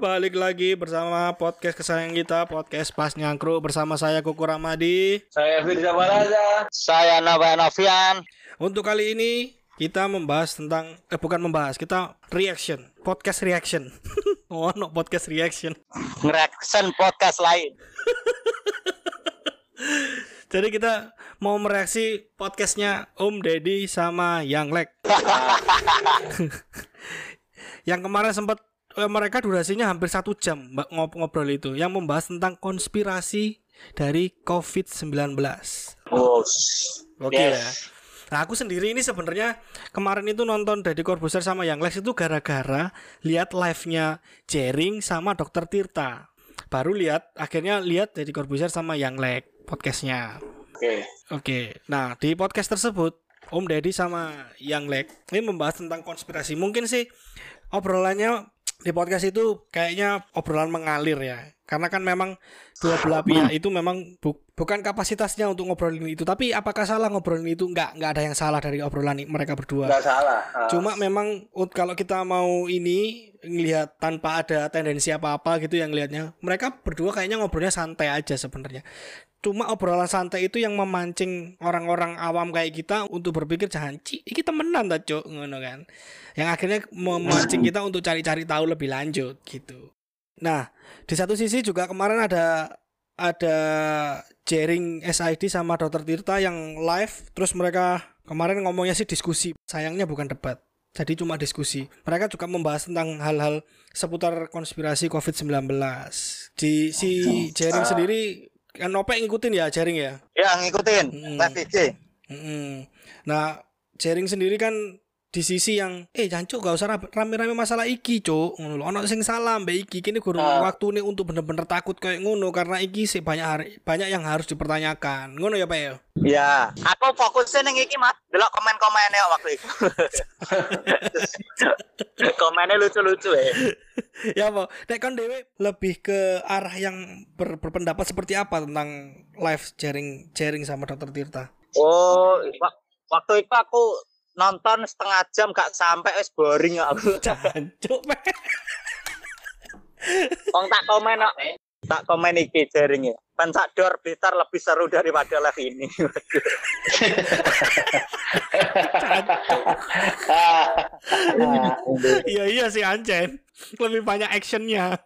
balik lagi bersama podcast kesayangan kita, podcast Pas Nyangkru bersama saya Kuku Ramadi. Saya Firza Balaza. Saya Nova Novian. Untuk kali ini kita membahas tentang eh bukan membahas, kita reaction, podcast reaction. oh, no podcast reaction. Ngereaction podcast lain. Jadi kita mau mereaksi podcastnya Om Deddy sama Yang Lek. yang kemarin sempat mereka durasinya hampir satu jam mbak ngob- ngobrol itu yang membahas tentang konspirasi dari COVID-19. Bos. Oke Yes. ya. Nah aku sendiri ini sebenarnya kemarin itu nonton Deddy Corbuzier sama Yang Lex itu gara-gara lihat live-nya Jering sama Dokter Tirta. Baru lihat akhirnya lihat Deddy Corbuzier sama Yang Lex podcastnya. Oke. Oke, nah di podcast tersebut Om Deddy sama Yang Lek ini membahas tentang konspirasi. Mungkin sih obrolannya di podcast itu kayaknya obrolan mengalir ya. Karena kan memang dua belah pihak itu memang bu- bukan kapasitasnya untuk ngobrolin itu. Tapi apakah salah ngobrolin itu? Enggak, enggak ada yang salah dari obrolan mereka berdua. Enggak salah. Ah. Cuma memang kalau kita mau ini ngelihat tanpa ada tendensi apa-apa gitu yang lihatnya, mereka berdua kayaknya ngobrolnya santai aja sebenarnya. Cuma obrolan santai itu yang memancing orang-orang awam kayak kita untuk berpikir jangan ci, iki temenan ta, Cuk, ngono kan. Yang akhirnya memancing kita untuk cari-cari tahu lebih lanjut gitu. Nah, di satu sisi juga kemarin ada ada Jering SID sama Dr. Tirta yang live terus mereka kemarin ngomongnya sih diskusi sayangnya bukan debat jadi cuma diskusi mereka juga membahas tentang hal-hal seputar konspirasi COVID-19 di si Jering sendiri kan Nopek ngikutin ya Jering ya Ya ngikutin. Hmm. Live IG. Mm-mm. nah Jering sendiri kan di sisi yang eh jancuk gak usah rame- rame-rame masalah iki cuk ngono lho ono sing salah mbak iki kini gurung Ah. waktu nih untuk bener-bener takut kayak ngono karena iki sih banyak hari, banyak yang harus dipertanyakan ngono ya pak ya Ya. Aku fokusnya ning iki, Mas. Delok komen-komennya waktu itu. Komennya lucu-lucu ya. ya apa nek kan dewe lebih ke arah yang ber- berpendapat seperti apa tentang live sharing sharing sama dokter Tirta Oh, wa- waktu itu aku nonton setengah jam gak sampai wis boring ya aku. jancuk. Wong tak komen kok. Tak komen iki jaring ya. Pensador Blitar lebih seru daripada live ini. iya iya sih Ancen lebih banyak actionnya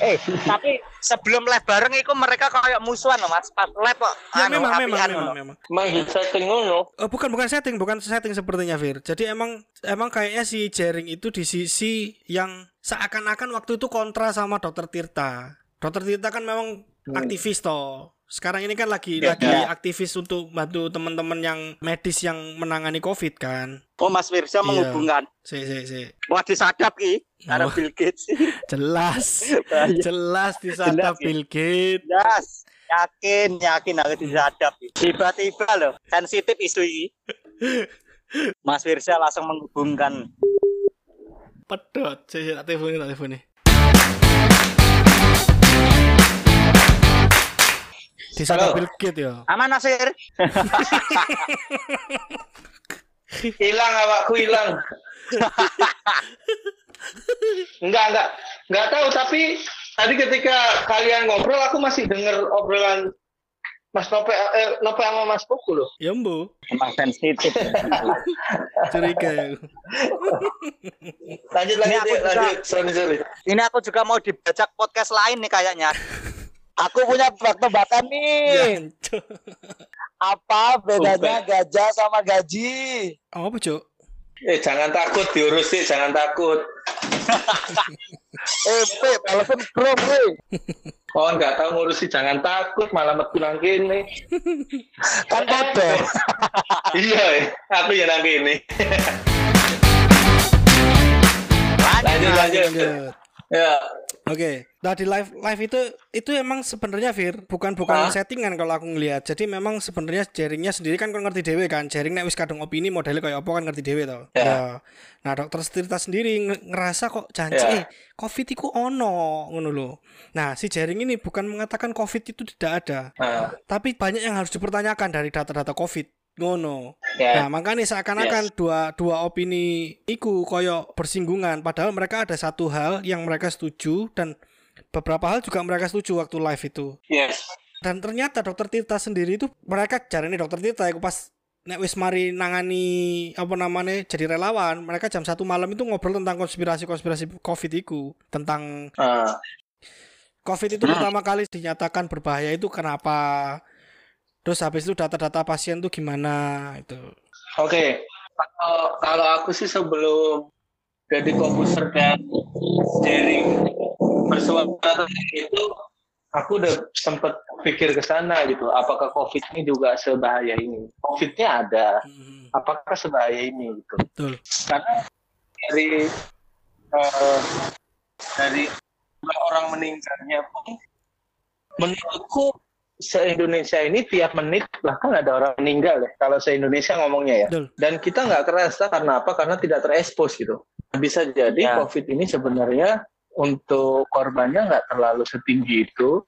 eh, tapi sebelum live bareng itu mereka kayak musuhan loh, Mas. Pas live kok ya anu, memang memang memang ngono. memang Emang di setting ngono. Oh, bukan bukan setting, bukan setting sepertinya Fir. Jadi emang emang kayaknya si Jering itu di sisi yang seakan-akan waktu itu kontra sama Dokter Tirta. Dokter Tirta kan memang aktivis toh. Sekarang ini kan lagi Ya, lagi ya. aktivis untuk bantu teman-teman yang medis yang menangani Covid kan. Oh, Mas Firza Iya. menghubungkan. Si si si. Wah, disadap ki. Karena Oh. Bill Gates. Jelas. Iya. Jelas disadap Jelas, ya. Bill Gates. Yes. Yakin, yakin aku disadap. Tiba-tiba loh, sensitif isu ini. Mas Firza langsung menghubungkan. Pedot. Si si tak telepon tak telepon nih. Bill Gates ya. Aman Nasir? Hilang awakku hilang. enggak, enggak. Enggak tahu tapi tadi ketika kalian ngobrol aku masih denger obrolan Mas Nope eh, Nope sama Mas Puku loh. Ya mbu, Emang sensitif. curiga ya. Lanjut Ini lanjut aku juga-. Ini aku juga mau dibajak podcast lain nih kayaknya. Aku punya tebak-tebakan nih. Jancuk. Apa bedanya gajah sama gaji? Oh, apa, Cuk? Eh jangan takut diurus sih, jangan takut. Eh, Pe, telepon bro, Pe. Oh enggak tahu ngurusi jangan takut malah metu nang kene. Kan kode. iya, eh. aku ya nang kene. Lanjut lanjut. Lanjut. Ya. Oke, nah di live live itu itu emang sebenarnya Fir bukan bukan Hah? settingan kalau aku ngelihat. Jadi memang sebenarnya jaringnya sendiri kan kon ngerti dewe kan. Jaring nek wis kadung opini modelnya kayak apa kan ngerti dewe to. Ya. Nah, dokter Tirta sendiri nge- ngerasa kok janji eh Ya. Covid itu ono ngono lho. Nah, si jaring ini bukan mengatakan Covid itu tidak ada, Nah, tapi banyak yang harus dipertanyakan dari data-data Covid. Ngono. Ya. Nah, makanya seakan-akan dua dua opini iku koyo bersinggungan padahal mereka ada satu hal yang mereka setuju dan beberapa hal juga mereka setuju waktu live itu. Yes. Dan ternyata dokter Tirta sendiri itu mereka jarane dokter Tirta aku pas nek wis mari nangani apa namanya jadi relawan, mereka jam satu malam itu ngobrol tentang konspirasi-konspirasi Covid itu, tentang Ah, Covid itu Hmm. pertama kali dinyatakan berbahaya itu kenapa? Terus habis itu data-data pasien tuh gimana itu. Oke. Kalau kalau aku sih sebelum jadi komputer dan sharing bersuara itu aku udah sempet pikir ke sana gitu. Apakah COVID ini juga sebahaya ini? COVID-nya ada. Hmm, Apakah sebahaya ini gitu? betul. Karena dari eh, dari orang meninggalnya pun menurutku se-Indonesia ini tiap menit bahkan ada orang meninggal ya kalau se-Indonesia ngomongnya ya. Betul. dan kita nggak kerasa karena apa? Karena tidak terekspos gitu. Bisa jadi Ya. COVID ini sebenarnya untuk korbannya nggak terlalu setinggi itu.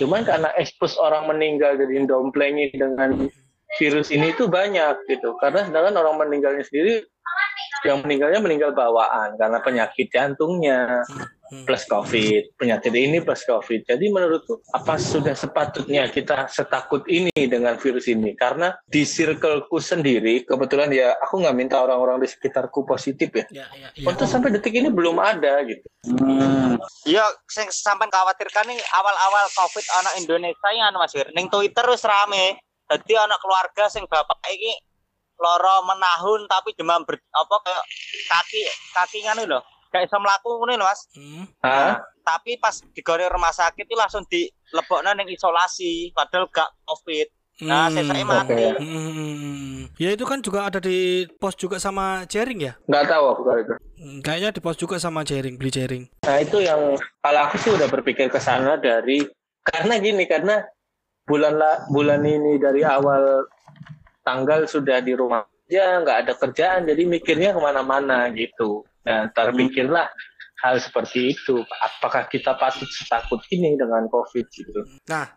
Cuman karena ekspos orang meninggal jadi domplengi dengan virus ini itu banyak gitu. Karena sedangkan orang meninggalnya sendiri yang meninggalnya meninggal bawaan karena penyakit jantungnya Hmm. plus COVID, penyakit ini plus COVID. Jadi menurutku apa sudah sepatutnya kita setakut ini dengan virus ini? Karena di circleku sendiri, kebetulan ya aku nggak minta orang-orang di sekitarku positif ya. Ya, ya, ya. Untuk sampai detik ini belum ada gitu. Iya, sing sampean khawatirkan nih awal-awal Covid anak Indonesia yang Mas. Ning Twitter wis rame. Dadi anak keluarga sing bapak iki loro menahun tapi demam ber, apa kayak kaki kaki nganu lho. Kayak iso mlaku ngono lho, Mas. Hmm. Hah? Tapi pas digone rumah sakit itu langsung dilebokno ning isolasi padahal gak Covid. Nah, Hmm. Oke. mati. Hmm. Ya itu kan juga ada di post juga sama Jering ya. Nggak tahu aku kalau itu. Hmm, Kayaknya di post juga sama Jering, beli Jering. Nah itu yang kalau aku sih udah berpikir ke sana dari karena gini karena bulan la, bulan ini dari awal tanggal sudah di rumah aja nggak ada kerjaan jadi mikirnya ke mana-mana gitu. Nah terpikirlah hal seperti itu. Apakah kita patut setakut ini dengan COVID gitu? Nah,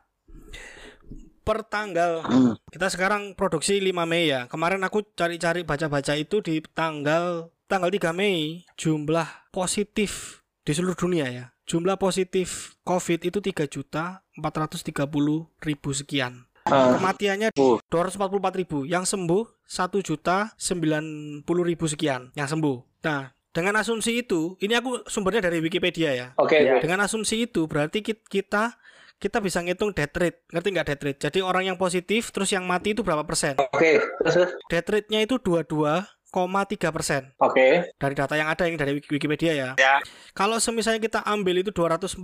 per tanggal Hmm. kita sekarang produksi 5 Mei ya. Kemarin aku cari-cari baca-baca itu di tanggal tanggal 3 Mei jumlah positif di seluruh dunia ya. Jumlah positif COVID itu 3 juta 430 ribu sekian. Ah, Kematiannya Uh. 244 ribu. Yang sembuh 1 juta 90 ribu sekian yang sembuh. Nah, dengan asumsi itu, ini aku sumbernya dari Wikipedia ya. Oke, oke. Dengan asumsi itu berarti kit- kita kita bisa ngitung death rate. Ngerti nggak death rate? Jadi orang yang positif terus yang mati itu berapa persen? Oke, terus. Death rate-nya itu 22,3 persen oke, dari data yang ada yang dari Wiki- Wikipedia ya. Ya. Kalau semisalnya kita ambil itu 244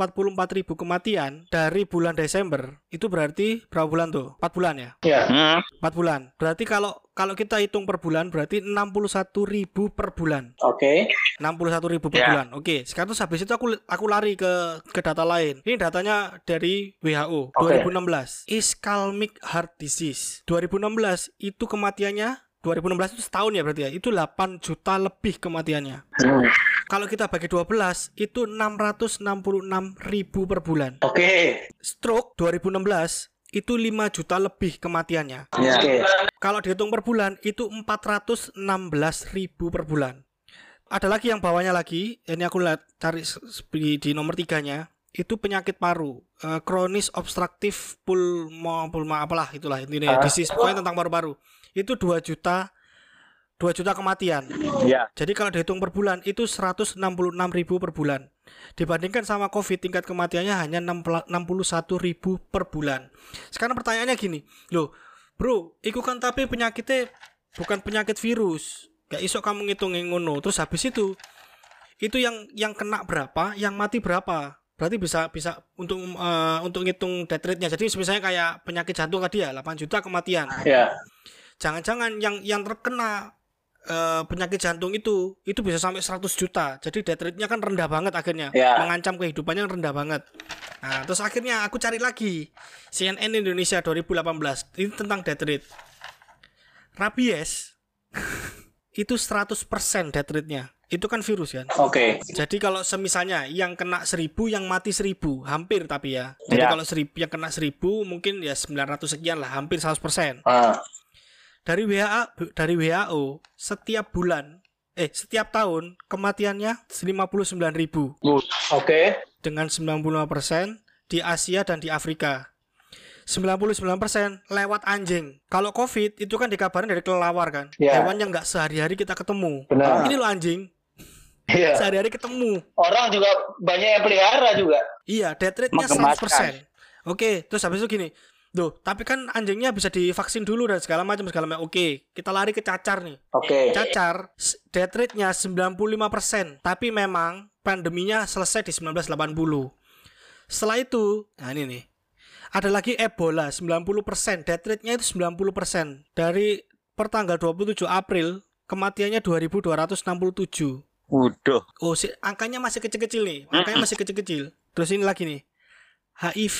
ribu kematian dari bulan Desember, itu berarti berapa bulan tuh? 4 bulan ya? ya. Hmm. 4 bulan. Berarti kalau kalau kita hitung per bulan berarti 61 ribu per bulan. Oke, 61 ribu per Ya. bulan. Oke, sekarang terus habis itu aku aku lari ke ke data lain. Ini datanya dari WHO Oke. 2016. Ischemic heart disease. 2016 itu kematiannya 2016 itu setahun ya berarti ya. Itu 8 juta lebih kematiannya. Hmm. Kalau kita bagi 12 itu 666 ribu per bulan. oke, Stroke 2016 itu 5 juta lebih kematiannya. Ya. oke. Kalau dihitung per bulan itu 416 ribu per bulan. Ada lagi yang bawahnya lagi, ini aku lihat cari di nomor tiganya itu penyakit paru, eh, kronis obstruktif pulmo pulma apalah itulah intinya Ah. disease pokoknya tentang paru-paru. Itu 2 juta 2 juta kematian. Ya. Jadi kalau dihitung per bulan itu 166 ribu per bulan. Dibandingkan sama COVID tingkat kematiannya hanya 61 ribu per bulan. Sekarang pertanyaannya gini, loh bro, itu kan tapi penyakitnya bukan penyakit virus. Gak iso kamu ngitung ngono. Terus habis itu itu yang yang kena berapa, yang mati berapa. Berarti bisa bisa untuk eh, untuk ngitung death rate-nya. Jadi misalnya kayak penyakit jantung tadi ya 8 juta kematian Ya, jangan-jangan yang yang terkena eh, penyakit jantung itu itu bisa sampai 100 juta. Jadi death rate-nya kan rendah banget akhirnya. Ya. Mengancam kehidupannya rendah banget. Nah, terus akhirnya aku cari lagi CNN Indonesia 2018 ini tentang death rate. Rabies itu 100% death rate-nya. Itu kan virus kan. oke. Jadi kalau semisalnya yang kena 1000 yang mati 1000, hampir tapi ya. Jadi Ya. kalau 1000 yang kena 1000 mungkin ya 900 sekian lah, hampir 100%. Ah, dari WHO dari WHO setiap bulan eh setiap tahun kematiannya 59.000 ribu Oke. dengan 95% di Asia dan di Afrika. 99% lewat anjing. Kalau COVID itu kan dikabarin dari kelelawar kan. Ya. Hewan yang nggak sehari-hari kita ketemu. Benar. Ini lo anjing, Iya. sehari-hari ketemu. Orang juga banyak yang pelihara juga. Iya, death rate-nya Menggemaskan. 100%. Oke, terus habis itu gini. Duh, tapi kan anjingnya bisa divaksin dulu dan segala macam segala macam. Oke, kita lari ke cacar nih. Oke. Cacar s- death rate-nya 95%, tapi memang pandeminya selesai di 1980. Setelah itu, nah ini nih. Ada lagi Ebola 90%, death rate-nya itu 90%. Dari pertanggal 27 April kematiannya 2267. Waduh. Oh, si, angkanya masih kecil-kecil nih. Angkanya masih kecil-kecil. Terus ini lagi nih. HIV.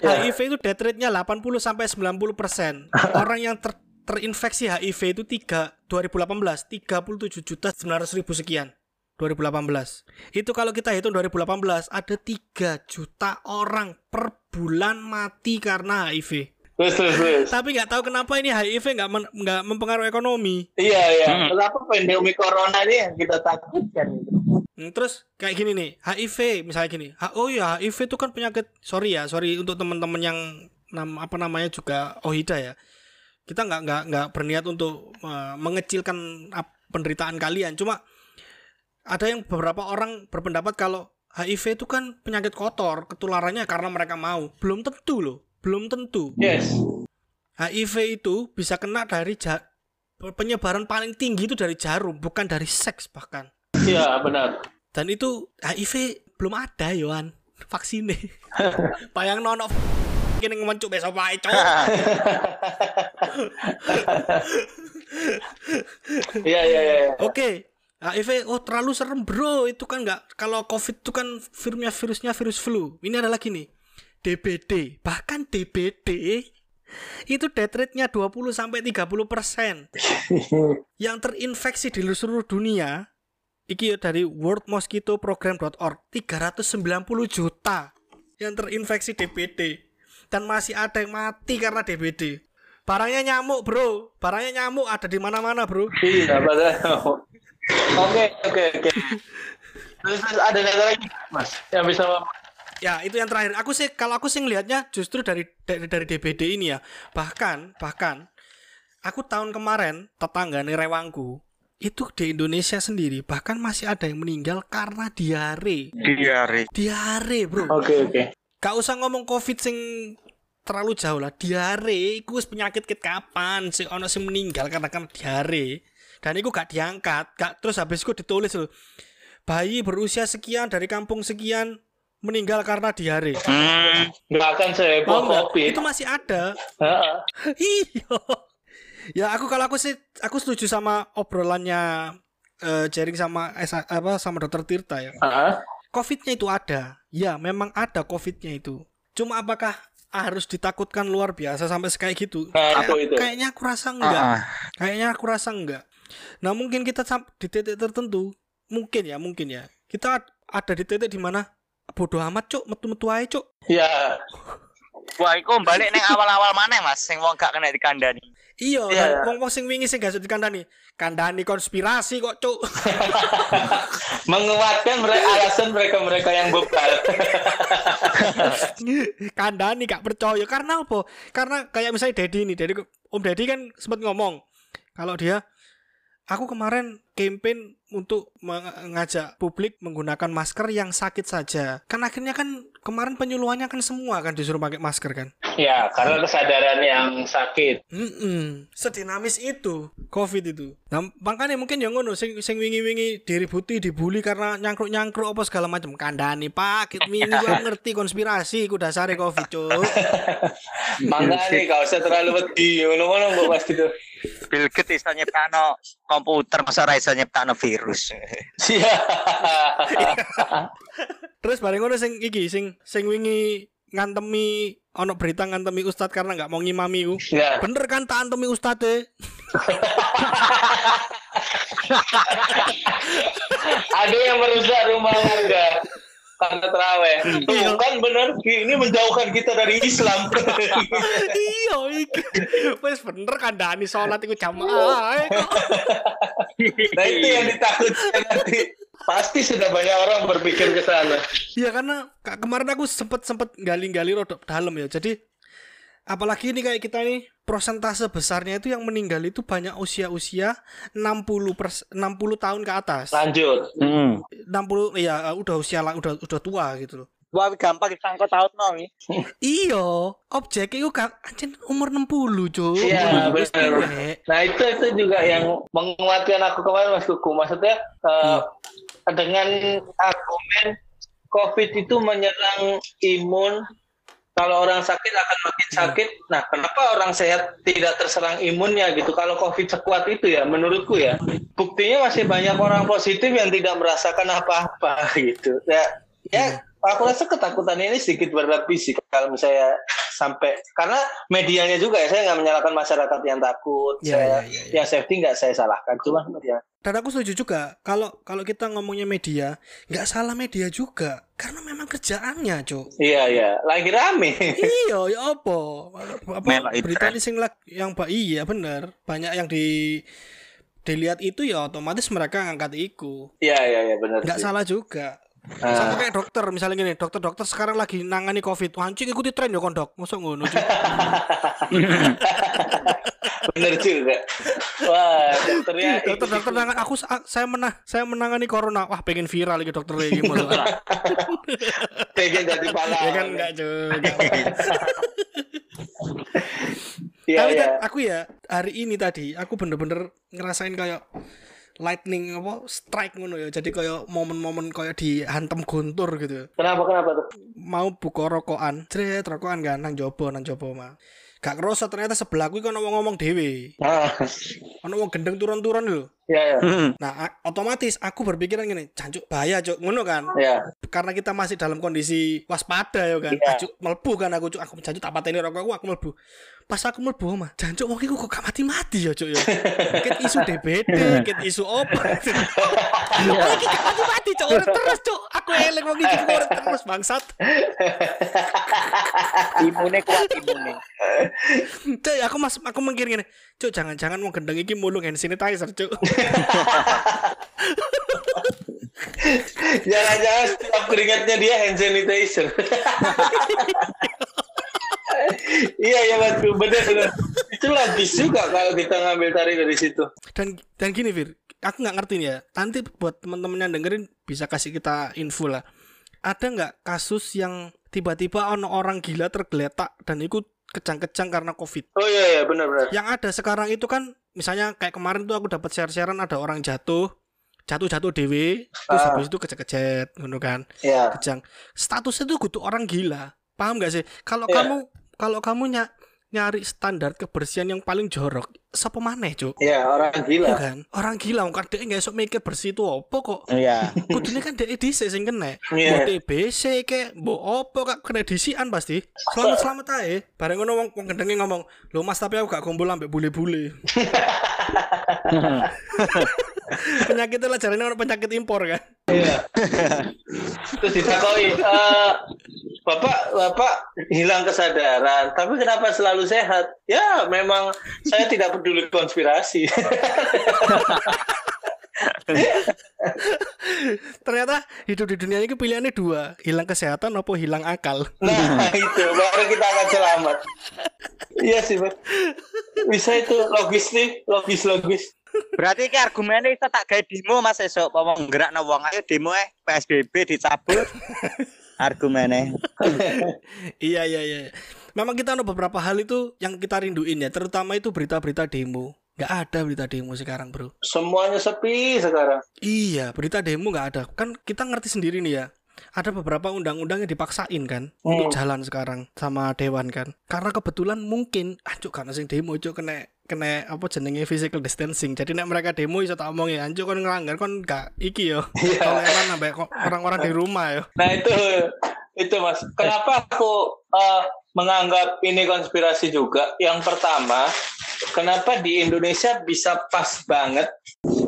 Ya. HIV itu death rate-nya 80 sampai 90%. Orang yang ter- terinfeksi HIV itu 3 2018 37 juta 900 ribu sekian. 2018. Itu kalau kita hitung 2018 ada 3 juta orang per bulan mati karena HIV. Terus terus terus. Tapi nggak tahu kenapa ini HIV nggak men- nggak mempengaruhi ekonomi. Iya iya. Hmm. Kenapa pandemi corona ini yang kita takutkan itu? Hmm, Terus kayak gini nih, HIV misalnya gini. Oh ya, HIV itu kan penyakit. Sorry ya, sorry untuk teman-teman yang nam apa namanya juga OHIDA ya. Kita nggak nggak nggak berniat untuk uh, mengecilkan penderitaan kalian. Cuma ada yang beberapa orang berpendapat kalau HIV itu kan penyakit kotor, ketularannya karena mereka mau. Belum tentu loh, belum tentu. Yes. HIV itu bisa kena dari ja- penyebaran paling tinggi itu dari jarum, bukan dari seks bahkan. Iya benar. Dan itu HIV belum ada Yohan vaksinnya. Bayang nono kini ngemencuk besok wae cowok. Iya iya iya. Oke. HIV oh terlalu serem bro itu kan nggak kalau COVID itu kan virusnya virusnya virus flu ini ada lagi nih DBD bahkan DBD itu death rate-nya 20 sampai 30 persen. Yang terinfeksi di seluruh dunia iki dari worldmosquitoprogram.org 390 juta yang terinfeksi DBD dan masih ada yang mati karena DBD barangnya nyamuk bro. Barangnya nyamuk ada di mana-mana bro. Iya betul. Oke oke oke. Terus ada lagi mas? Yang bisa Ya itu yang terakhir. Aku sih kalau aku sih ngelihatnya justru dari dari, dari DBD ini ya. Bahkan bahkan aku tahun kemarin tetangga nih rewangku itu di Indonesia sendiri bahkan masih ada yang meninggal karena diare. Diare. Diare, Bro. Oke oke. Gak usah ngomong Covid sing terlalu jauh lah. Diare iku wis penyakit ket kapan sih ono sing meninggal karena kan diare. Dan itu gak diangkat, gak terus habis itu ditulis loh. Bayi berusia sekian dari kampung sekian meninggal karena diare. Hmm. Nggak akan seheboh nggak? covid. Itu masih ada. Heeh. Iya. Ya aku kalau aku sih aku setuju sama obrolannya eh Jering sama S- apa sama Dokter Tirta ya. Heeh. Covidnya itu ada. Ya memang ada Covidnya itu. Cuma apakah harus ditakutkan luar biasa sampai kayak gitu? Nah, Kayak- itu. Kayaknya aku rasa enggak. Ah, Kayaknya aku rasa enggak. Nah mungkin kita di titik tertentu mungkin ya mungkin ya kita ad- ada di titik di mana bodoh amat cuk metu-metu aja cuk Ya. Wah, iku balik neng awal-awal mana Mas? Sing wong gak kena dikandani. Iya, Iya. yeah. wong wong sing wingi sing gak dikandani. Kandani konspirasi kok, Cuk. Menguatkan mereka alasan mereka mereka yang bebal. kandani gak percaya karena apa? Karena kayak misalnya Dedi ini, Dedi Om Dedi kan sempat ngomong kalau dia aku kemarin campaign untuk mengajak publik menggunakan masker yang sakit saja. Kan akhirnya kan kemarin penyuluhannya kan semua kan disuruh pakai masker kan. ya, karena kesadaran yang sakit. Mm Sedinamis itu COVID itu. Nah, makanya mungkin yang ngono sing sing wingi-wingi diributi dibully karena nyangkruk-nyangkruk apa segala macam. Kandani Pak, wingi gua ngerti konspirasi ku dasare COVID, Cuk. Makanya gak usah terlalu wedi. Ngono-ngono mbok pasti tuh. Bill Gates iso nyiptano komputer, masa ora iso nyiptano virus. Siap. Terus bareng ngono sing iki sing sing wingi ngantemi ono berita ngantemi ustad karena nggak mau ngimami ku. Ya. Bener kan tak antemi ustad e? Ada yang merusak rumah warga. Karena terawih. Iya. Tuh kan bener ini menjauhkan kita dari Islam. iya wis bener kandhani salat iku jamaah ae kok. nah itu yang ditakutkan nanti. Pasti sudah banyak orang berpikir ke sana. Iya karena ka- kemarin aku sempet sempet gali-gali rodok dalam ya. Jadi apalagi ini kayak kita nih prosentase besarnya itu yang meninggal itu banyak usia-usia 60 pers 60 tahun ke atas. Lanjut. Hmm. 60 ya udah usia udah udah tua gitu loh. Wah, gampang disangkut taut no. Iya, objek itu kan anjir umur 60, Cuk. Iya, tuwek. Nah itu itu juga yang menguatkan aku kemarin Mas Kuku. Maksudnya eh, dengan argumen COVID itu menyerang imun. Kalau orang sakit akan makin sakit. Nah, kenapa orang sehat tidak terserang imunnya gitu? Kalau COVID sekuat itu ya, menurutku ya. Buktinya masih banyak orang positif yang tidak merasakan apa-apa gitu. Ya, ya. Aku rasa ketakutan ini sedikit berlebih sih kalau misalnya sampai karena medianya juga ya saya nggak menyalahkan masyarakat yang takut, Iya, saya iya, iya, iya. yang safety nggak saya salahkan cuma ya Dan aku setuju juga kalau kalau kita ngomongnya media, nggak salah media juga karena memang kerjaannya, Cuk. iya iya lagi rame iya, ya apa? Apa berita ini sing lag- yang Pak iya bener. Banyak yang di dilihat itu ya otomatis mereka ngangkat iku. iya iya iya benar Nggak sih. salah juga. Sama kayak dokter misalnya gini, dokter-dokter sekarang lagi nangani covid. Anjing ikuti tren ya kondok. Masuk ngono. Bener juga wah dokternya Dokter-dokter nangan aku sa- saya menang saya menangani corona. Wah, pengen viral lagi dokter lagi pengen jadi pahlawan ya kan enggak juga. iya Tapi kan aku ya hari ini tadi aku bener-bener ngerasain kayak lightning apa strike ngono ya. Jadi kayak momen-momen kayak dihantam guntur gitu. kenapa kenapa tuh Mau buka rokokan, jret rokokan kan nang jopo nang jopo mah. Gak kerasa ternyata sebelahku kan ngomong-ngomong dewe. ah Ono wong gendeng turun-turun lho. Iya iya Nah, a- otomatis aku berpikiran gini, jancuk bahaya, Cuk. Ngono kan? iya Karena kita masih dalam kondisi waspada ya kan. Iya. Jancuk melbu kan aku, Cuk. Aku jancuk tak pateni rokokku, aku melbu. Pas aku melbu mah, jancuk wong iku kok gak mati-mati ya, Cuk ya. Ket isu DBD, ket isu apa. Wong iki gak mati-mati, Cuk. Urip terus, Cuk. Aku eling wong iki urip terus bangsat. Imune kuat imune. Cuk, aku mas aku mikir gini, Cuk, jangan-jangan wong gendeng iki mulung hand sanitizer, Cuk. jangan-jangan setiap keringatnya dia hand sanitizer. Iya iya betul benar benar itu logis juga kalau kita ngambil tarik dari situ. Dan dan gini Fir. Aku nggak ngerti nih ya. Nanti buat teman-teman yang dengerin bisa kasih kita info lah. Ada nggak kasus yang tiba-tiba ono orang gila tergeletak dan ikut kejang-kejang karena covid. Oh iya iya benar benar. Yang ada sekarang itu kan misalnya kayak kemarin tuh aku dapat share-sharean ada orang jatuh jatuh-jatuh dewe terus Ah. habis itu kecek-kecek ngono kan? Ya kejang. Statusnya tuh kudu orang gila paham gak sih? Kalau Iya. kamu kalau kamu ny- nyari standar kebersihan yang paling jorok siapa maneh cuk? Ya orang Iya gila kan? Orang gila wong kadek nggak esok mikir bersih itu apa kok? Iya. kudune kan dek dhisik sing kena. Iya. mbok TBC ke mbok apa kak kena disian pasti. Selamat selamat ae. Bareng ngono wong wong gendenge ngomong lho mas tapi aku gak kumpul ambek bule-bule penyakit lah jarane ono penyakit impor kan Iya. Terus ditakoi, eh, Bapak, Bapak hilang kesadaran, tapi kenapa selalu sehat? Ya, memang saya tidak peduli konspirasi. ternyata hidup di dunia ini pilihannya dua hilang kesehatan apa hilang akal Nah, itu baru kita akan selamat. Iya sih. Bisa itu logis nih, logis-logis. Berarti ki argumennya kita tak gawe demo Mas esok apa wong gerakno wong ayo demo eh PSBB dicabut. argumennya. iya iya iya memang kita ada beberapa hal itu yang kita rinduin ya terutama itu berita-berita demo nggak ada berita demo sekarang bro Semuanya sepi sekarang. Iya, berita demo nggak ada. Kan kita ngerti sendiri nih ya. Ada beberapa undang-undang yang dipaksain kan untuk jalan sekarang sama dewan kan. Karena kebetulan mungkin anjuk karena sing demo cuk kena kena apa jenenge physical distancing. Jadi nek mereka demo iso tak omong ya anjuk kon ngelanggar kon gak iki yo. Toleran sampai kok orang-orang di rumah yo. Nah itu itu mas. Kenapa aku eh, menganggap ini konspirasi juga? Yang pertama kenapa di Indonesia bisa pas banget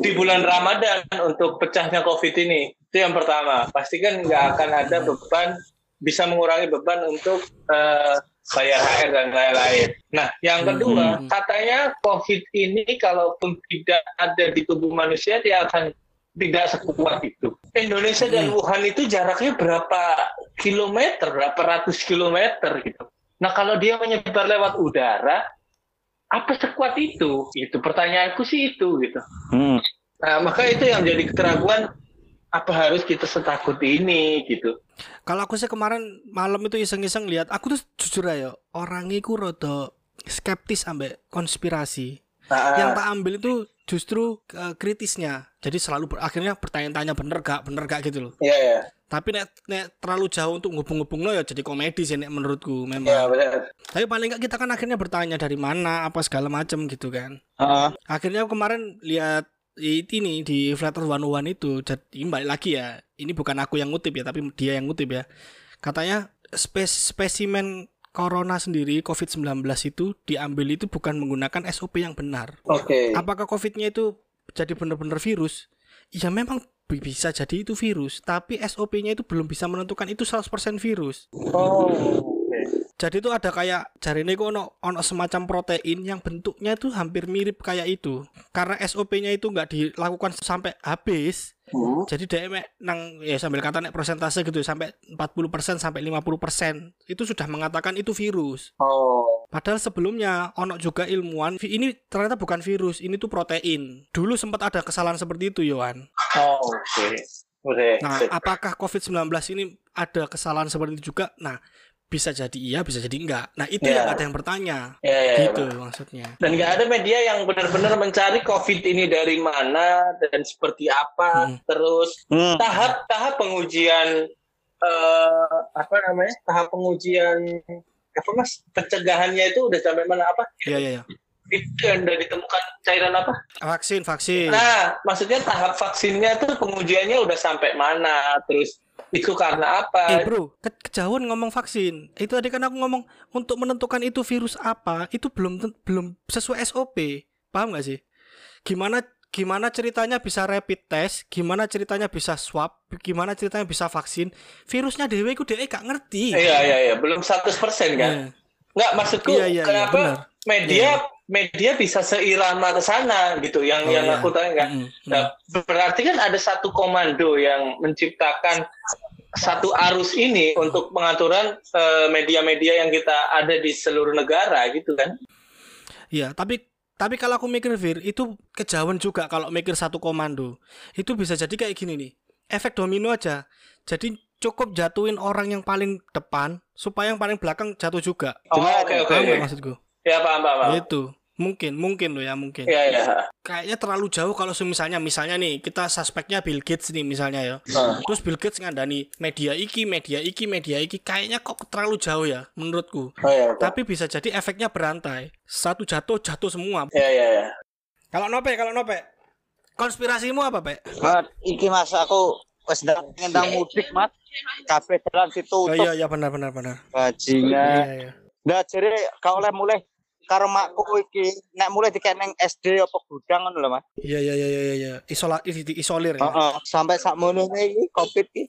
di bulan Ramadan untuk pecahnya COVID ini. Itu yang pertama. Pastikan nggak akan ada beban bisa mengurangi beban untuk eh, bayar HR dan lain-lain. Nah, yang kedua, Hmm. katanya COVID ini kalaupun tidak ada di tubuh manusia, dia akan tidak sekuat itu. Indonesia dan Hmm. Wuhan itu jaraknya berapa kilometer, berapa ratus kilometer gitu. Nah, kalau dia menyebar lewat udara, apa sekuat itu? Itu pertanyaanku sih itu gitu. Hmm. Nah, maka itu yang jadi keraguan apa harus kita setakut ini gitu. Kalau aku sih kemarin malam itu iseng-iseng lihat, aku tuh jujur aja orangnya ku rada skeptis ambek konspirasi. Nah, Yang tak ambil itu justru eh, kritisnya. Jadi selalu ber- akhirnya bertanya-tanya bener gak, bener gak gitu loh. Iya, iya. Tapi nek, nek terlalu jauh untuk ngubung-ngubung lo ya jadi komedi sih nek menurutku memang. Iya, benar. Tapi paling nggak kita kan akhirnya bertanya dari mana apa segala macam gitu kan. Heeh. Akhirnya aku kemarin lihat ini di Earth 101 itu jadi balik lagi ya. Ini bukan aku yang ngutip ya, tapi dia yang ngutip ya. Katanya spes- spesimen corona sendiri COVID-19 itu diambil itu bukan menggunakan SOP yang benar. Oke. Apakah COVID-nya itu jadi benar-benar virus? Ya memang bi- bisa jadi itu virus, tapi SOP-nya itu belum bisa menentukan itu 100% virus. Oh, oke. Jadi itu ada kayak jari ini ono ono semacam protein yang bentuknya itu hampir mirip kayak itu. Karena SOP-nya itu nggak dilakukan sampai habis. Hmm. Jadi DM nang ya sambil kata nek persentase gitu sampai 40% sampai 50% itu sudah mengatakan itu virus. Oh. Padahal sebelumnya ono juga ilmuwan ini ternyata bukan virus, ini tuh protein. Dulu sempat ada kesalahan seperti itu, Yohan. Oh, oke. Oke. Nah, apakah COVID-19 ini ada kesalahan seperti itu juga? Nah, bisa jadi iya, bisa jadi enggak. Nah, itu Ya. yang ada yang bertanya. Ya, ya, ya, gitu Bang. maksudnya. Dan nggak ada media yang benar-benar mencari COVID ini dari mana dan seperti apa, Hmm. terus Hmm. tahap-tahap pengujian eh apa namanya? Tahap pengujian apa mas? Pencegahannya itu udah sampai mana apa? Iya, iya, iya. Itu yang udah ditemukan cairan apa? Vaksin, vaksin. Nah, maksudnya tahap vaksinnya tuh pengujiannya udah sampai mana? Terus itu karena apa? Eh bro, ke kejauhan ngomong vaksin. Itu tadi kan aku ngomong untuk menentukan itu virus apa, itu belum belum sesuai SOP. Paham gak sih? Gimana gimana ceritanya bisa rapid test, gimana ceritanya bisa swab, gimana ceritanya bisa vaksin. Virusnya dewe ku dewe gak ngerti. Iya iya iya, belum 100% kan? Eh, Nggak maksudku Iya, iya, iya, kenapa benar. media media bisa seirama ke sana gitu yang Oh, yang iya. aku tanya kan. mm, mm. Nah, berarti kan ada satu komando yang menciptakan satu arus ini untuk pengaturan eh, media-media yang kita ada di seluruh negara gitu kan. Iya, tapi tapi kalau aku mikir Fir, itu kejauhan juga kalau mikir satu komando. Itu bisa jadi kayak gini nih. Efek domino aja. Jadi cukup jatuhin orang yang paling depan supaya yang paling belakang jatuh juga. Oh, oke oke oke. nggak maksudku? Ya paham paham. paham. Itu mungkin mungkin loh ya mungkin. Iya iya. Kayaknya terlalu jauh kalau misalnya misalnya nih kita suspeknya Bill Gates nih misalnya ya. Nah, Terus Bill Gates ngandani media iki, media iki, media iki kayaknya kok terlalu jauh ya menurutku. Oh iya. Tapi bisa jadi efeknya berantai. Satu jatuh jatuh semua. Iya iya iya. Kalau nope, kalau nope. Konspirasimu apa, Pak? Mas, iki Mas aku wis ngendang mudik, Mas. Kabeh jalan Oh ditutup iya iya benar benar benar. bajingan. Iya iya. Jere gak oleh mulai karo makku iki nek mulai dikeneng SD apa gudang ngono lho, Mas. Iya iya iya iya iya. Isola isolir ya. Heeh, sampai sak mono iki Covid iki.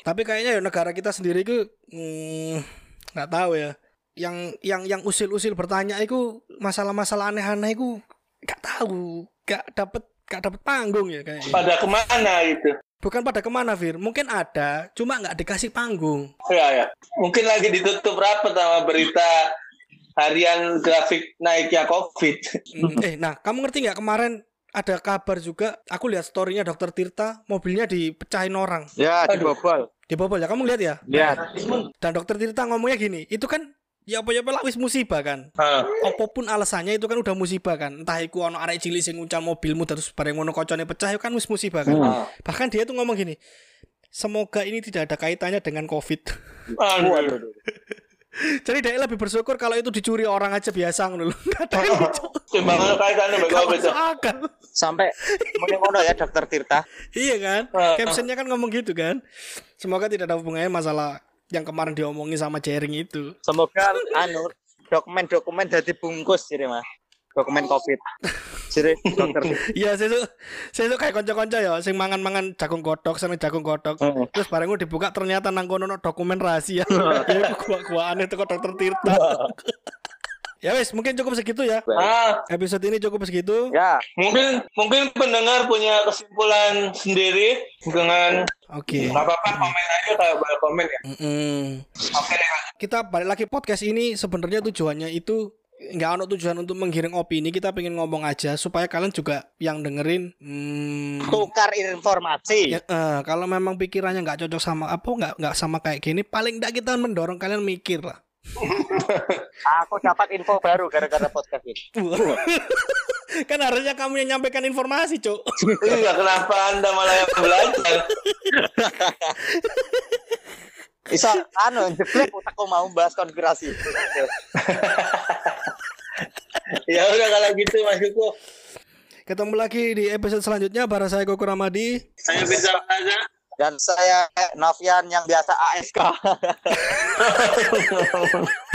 Tapi kayaknya ya negara kita sendiri itu hmm, nggak tahu ya. Yang yang yang usil-usil bertanya itu masalah-masalah aneh-aneh itu nggak tahu, nggak dapet nggak dapet panggung ya kayaknya. Pada ke mana gitu? Bukan pada ke mana Fir, mungkin ada, cuma nggak dikasih panggung. Iya ya. Mungkin lagi ditutup rapat sama berita harian grafik naiknya COVID. Hmm, eh, nah kamu ngerti nggak kemarin ada kabar juga, aku lihat storynya Dokter Tirta, mobilnya dipecahin orang, Ya, dibobol. dibobol ya. Kamu lihat ya? Lihat. Dan Dokter Tirta ngomongnya gini, itu kan ya apa ya lah, wis musibah kan. Hah. apa pun alasannya itu kan udah musibah kan entah iku ono arek cilik sing nguncal mobilmu terus bareng ngono kocone pecah itu kan wis musibah kan Ah. bahkan dia tuh ngomong gini semoga ini tidak ada kaitannya dengan covid Aduh. Jadi dia lebih bersyukur kalau itu dicuri orang aja biasa ngono lho Nggak ada yang dicuri. Timbang kaitannya sama Nggak COVID. masuk akal Sampai ngono ya Dokter Tirta. iya kan Ah. captionnya kan ngomong gitu kan semoga tidak ada hubungannya masalah yang kemarin diomongin sama Jering itu Semoga anu dokumen-dokumen jadi bungkus jadi Mas. Dokumen covid jadi dokter Iya, sesuk sesuk kayak kanca-kanca ya sing mangan-mangan jagung godhog, seneng jagung godhog. Heeh. Terus bareng dibuka ternyata nang kono ono dokumen rahasia. ya gua gua aneh teko dokter Tirta. ya wes, mungkin cukup segitu ya. Ah, Episode ini cukup segitu. ya mungkin mungkin pendengar punya kesimpulan sendiri dengan Oke. nggak apa-apa komen aja kalau boleh komen ya. Mm-mm. Oke deh. Kak. Kita balik lagi podcast ini sebenarnya tujuannya itu nggak ada tujuan untuk menggiring opini kita pengen ngomong aja supaya kalian juga yang dengerin hmm, tukar informasi. Ya, eh, kalau memang pikirannya nggak cocok sama apa nggak nggak sama kayak gini paling nggak kita mendorong kalian mikir lah. Aku dapat info baru gara-gara podcast ini. Kan harusnya kamu yang nyampaikan informasi cuk. Iya, kenapa anda malah yang belajar? bisa anu jeblek otakku mau bahas konspirasi ya udah kalau gitu Mas Yuko. ketemu lagi di episode selanjutnya bareng saya Koko Ramadi Saya bisa aja. dan saya Novian yang biasa ASK